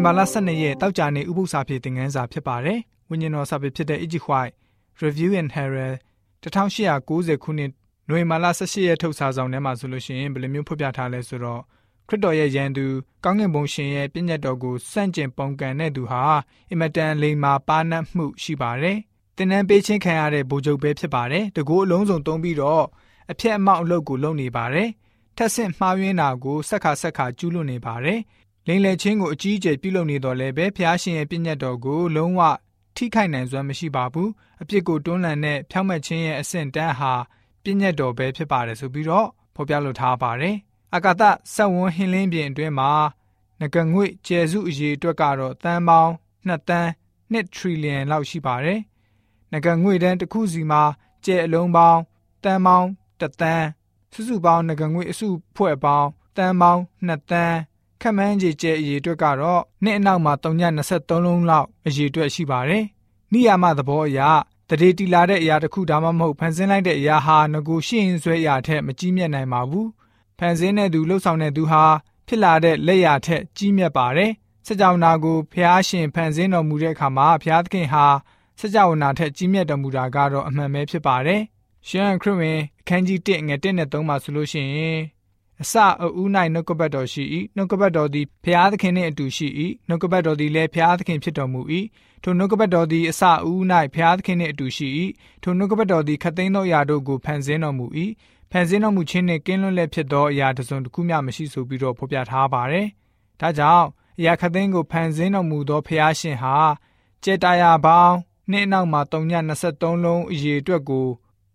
ဝင်ဘာလ12ရက်တောက်ကြနေဥပုသ္စာဖြစ်တင်ငန်းစာဖြစ်ပါတယ်။ဝိညာဉ်တော်စာပေဖြစ်တဲ့ Egypt White Review and Herald 1890ခုနှစ်နိုဝင်ဘာလ18ရက်ထုတ်စာဆောင်ထဲမှာဆိုလို့ရှိရင်ဘယ်လိုမျိုးဖော်ပြထားလဲဆိုတော့ခရစ်တော်ရဲ့ယံသူကောင်းကင်ဘုံရှင်ရဲ့ပြည့်ညတ်တော်ကိုစန့်ကျင်ပုန်ကန်တဲ့သူဟာအင်မတန်လိမ္မာပါနတ်မှုရှိပါတယ်။တင်းနှန်းပေးချင်းခံရတဲ့ဗိုလ်ချုပ်ပဲဖြစ်ပါတယ်။တကူအလုံးစုံသုံးပြီးတော့အပြက်အမောက်အလုပ်ကိုလုပ်နေပါတယ်။ထက်ဆင့်မှားယွင်းတာကိုဆက်ခါဆက်ခါကျူးလွန်နေပါတယ်။ လိန်လေချင်းကိုအကြီးအကျယ်ပြုလုပ်နေတော်လဲပဲဖျားရှင်ရဲ့ပြည့်ညတ်တော်ကိုလုံးဝထိခိုက်နိုင်စွမ်းမရှိပါဘူး။အပြစ်ကိုတွန်းလှန်တဲ့ဖြောင့်မတ်ခြင်းရဲ့အဆင့်တန်းဟာပြည့်ညတ်တော်ပဲဖြစ်ပါတယ်ဆိုပြီးတော့ဖော်ပြလိုထားပါတယ်။အကာသဆက်ဝန်းဟင်းလင်းပြင်အတွင်းမှာငကငွေကျယ်စုအရေးအတွက်ကတော့တန်ပေါင်း2တန်း2 trillion လောက်ရှိပါတယ်။ငကငွေတန်းတစ်ခုစီမှာကျယ်အလုံးပေါင်းတန်ပေါင်း1တန်းစုစုပေါင်းငကငွေအစုဖွဲ့ပေါင်းတန်ပေါင်း2တန်း ခက်မှန်းကြီးကျဲအရေးအတွက်ကတော့နှစ်အနောက်မှာ323လုံးလောက်အရေးအတွက်ရှိပါတယ်။နိယာမသဘောအရတရေတီလာတဲ့အရာတစ်ခုဒါမှမဟုတ်ဖန်ဆင်းလိုက်တဲ့အရာဟာငကိုရှိရင်ဆွဲအရာထက်မကြီးမြတ်နိုင်ပါဘူး။ဖန်ဆင်းတဲ့သူလှုပ်ဆောင်တဲ့သူဟာဖြစ်လာတဲ့လက်ရာထက်ကြီးမြတ်ပါတယ်။စကြောင်နာကိုဖျားရှင်ဖန်ဆင်းတော်မူတဲ့အခါမှာဖျားသခင်ဟာစကြောင်နာထက်ကြီးမြတ်တော်မူတာကတော့အမှန်ပဲဖြစ်ပါတယ်။ရှမ်းခရစ်ဝင်အခန်းကြီး1ငွေ1နဲ့3မှာဆိုလို့ရှိရင် အစအဦး၌နှုတ်ကပတ်တော်ရှိ၏နှုတ်ကပတ်တော်သည်ဖျားသခင်နှင့်အတူရှိ၏နှုတ်ကပတ်တော်သည်လည်းဖျားသခင်ဖြစ်တော်မူ၏ထိုနှုတ်ကပတ်တော်သည်အစအဦး၌ဖျားသခင်နှင့်အတူရှိ၏ထိုနှုတ်ကပတ်တော်သည်ခတ်သိမ်းသောအရာတို့ကိုဖန်ဆင်းတော်မူ၏ဖန်ဆင်းတော်မူခြင်းနှင့်ကင်းလွတ်လည်ဖြစ်သောအရာတစ်စုံတစ်ခုမျှမရှိဆိုပြီးတော့ဖော်ပြထားပါတယ်ဒါကြောင့်အရာခတ်သိမ်းကိုဖန်ဆင်းတော်မူသောဖျားရှင်ဟာကျေတာယာပေါင်းနှစ်အနောက်မှာ323လုံးအရေအတွက်ကို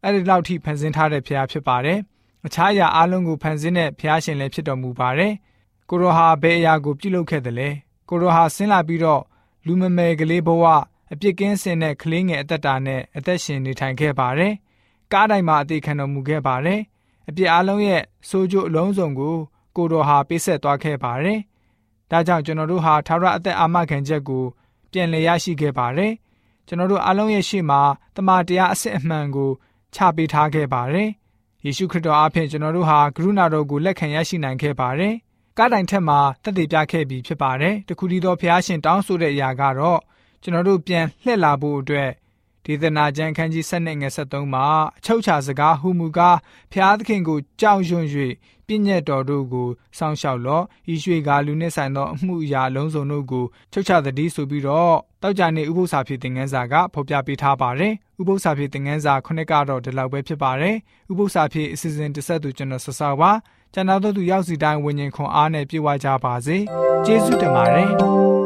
အဲ့ဒီလောက်ထိဖန်ဆင်းထားတဲ့ဖျားဖြစ်ပါတယ် အခြားအရာအလုံးကိုဖန်ဆင်းတဲ့ဖျားရှင်လည်းဖြစ်တော်မူပါတယ်။ကိုရောဟာဘယ်အရာကိုပြုလုပ်ခဲ့တယ်လဲ။ကိုရောဟာဆင်းလာပြီးတော့လူမမယ်ကလေးဘဝအပြစ်ကင်းစင်တဲ့ကလေးငယ်အသက်တာနဲ့အသက်ရှင်နေထိုင်ခဲ့ပါတယ်။ကားတိုင်းမှာအသေးခံတော်မူခဲ့ပါတယ်။အပြစ်အလုံးရဲ့စိုးကျိုးအလုံးစုံကိုကိုတော်ဟာပေးဆက်သွားခဲ့ပါတယ်။ဒါကြောင့်ကျွန်တော်တို့ဟာသာရအသက်အာမခံချက်ကိုပြန်လည်ရရှိခဲ့ပါတယ်။ကျွန်တော်တို့အလုံးရဲ့ရှေ့မှာတမန်တရားအစစ်အမှန်ကိုချပေးထားခဲ့ပါတယ်။ ယေရှုခရစ်တော်အားဖြင့်ကျွန်တော်တို့ဟာကရုဏာတော်ကိုလက်ခံရရှိနိုင်ခဲ့ပါတယ်။ကားတိုင်ထက်မှာတက်တည်ပြခဲ့ပြီးဖြစ်ပါတယ်။တခုတည်းသောဖျားရှင်တောင်းဆိုတဲ့အရာကတော့ကျွန်တော်တို့ပြန်လှည့်လာဖို့အတွက် ဒေသနာကျမ်းခန်းကြီး7နဲ့ငယ်73မှာအချုပ်ချာစကားဟူမူကားဖျားသခင်ကိုကြောက်ရွံ့၍ပြည့်ညက်တော်တို့ကိုစောင့်ရှောက်လော့ဤရွှေကားလူနှင့်ဆိုင်သောအမှုအရာလုံးစုံတို့ကိုချုပ်ချသတည်းဆိုပြီးတော့တောက်ကြနေဥပု္ပ္ပစာဖြစ်တဲ့ငန်းစာကဖော်ပြပေးထားပါတယ်ဥပု္ပ္ပစာဖြစ်တဲ့ငန်းစာခုနှစ်ကတော့ဒီလောက်ပဲဖြစ်ပါတယ်ဥပု္ပ္ပစာဖြစ်အစီအစဉ်တစ်ဆက်သူကျွန်တော်ဆဆပါကျန်တော်တို့သူရောက်စီတိုင်းဝิญဉ်ခွန်အားနဲ့ပြေဝကြပါစေကျေးဇူးတင်ပါတယ်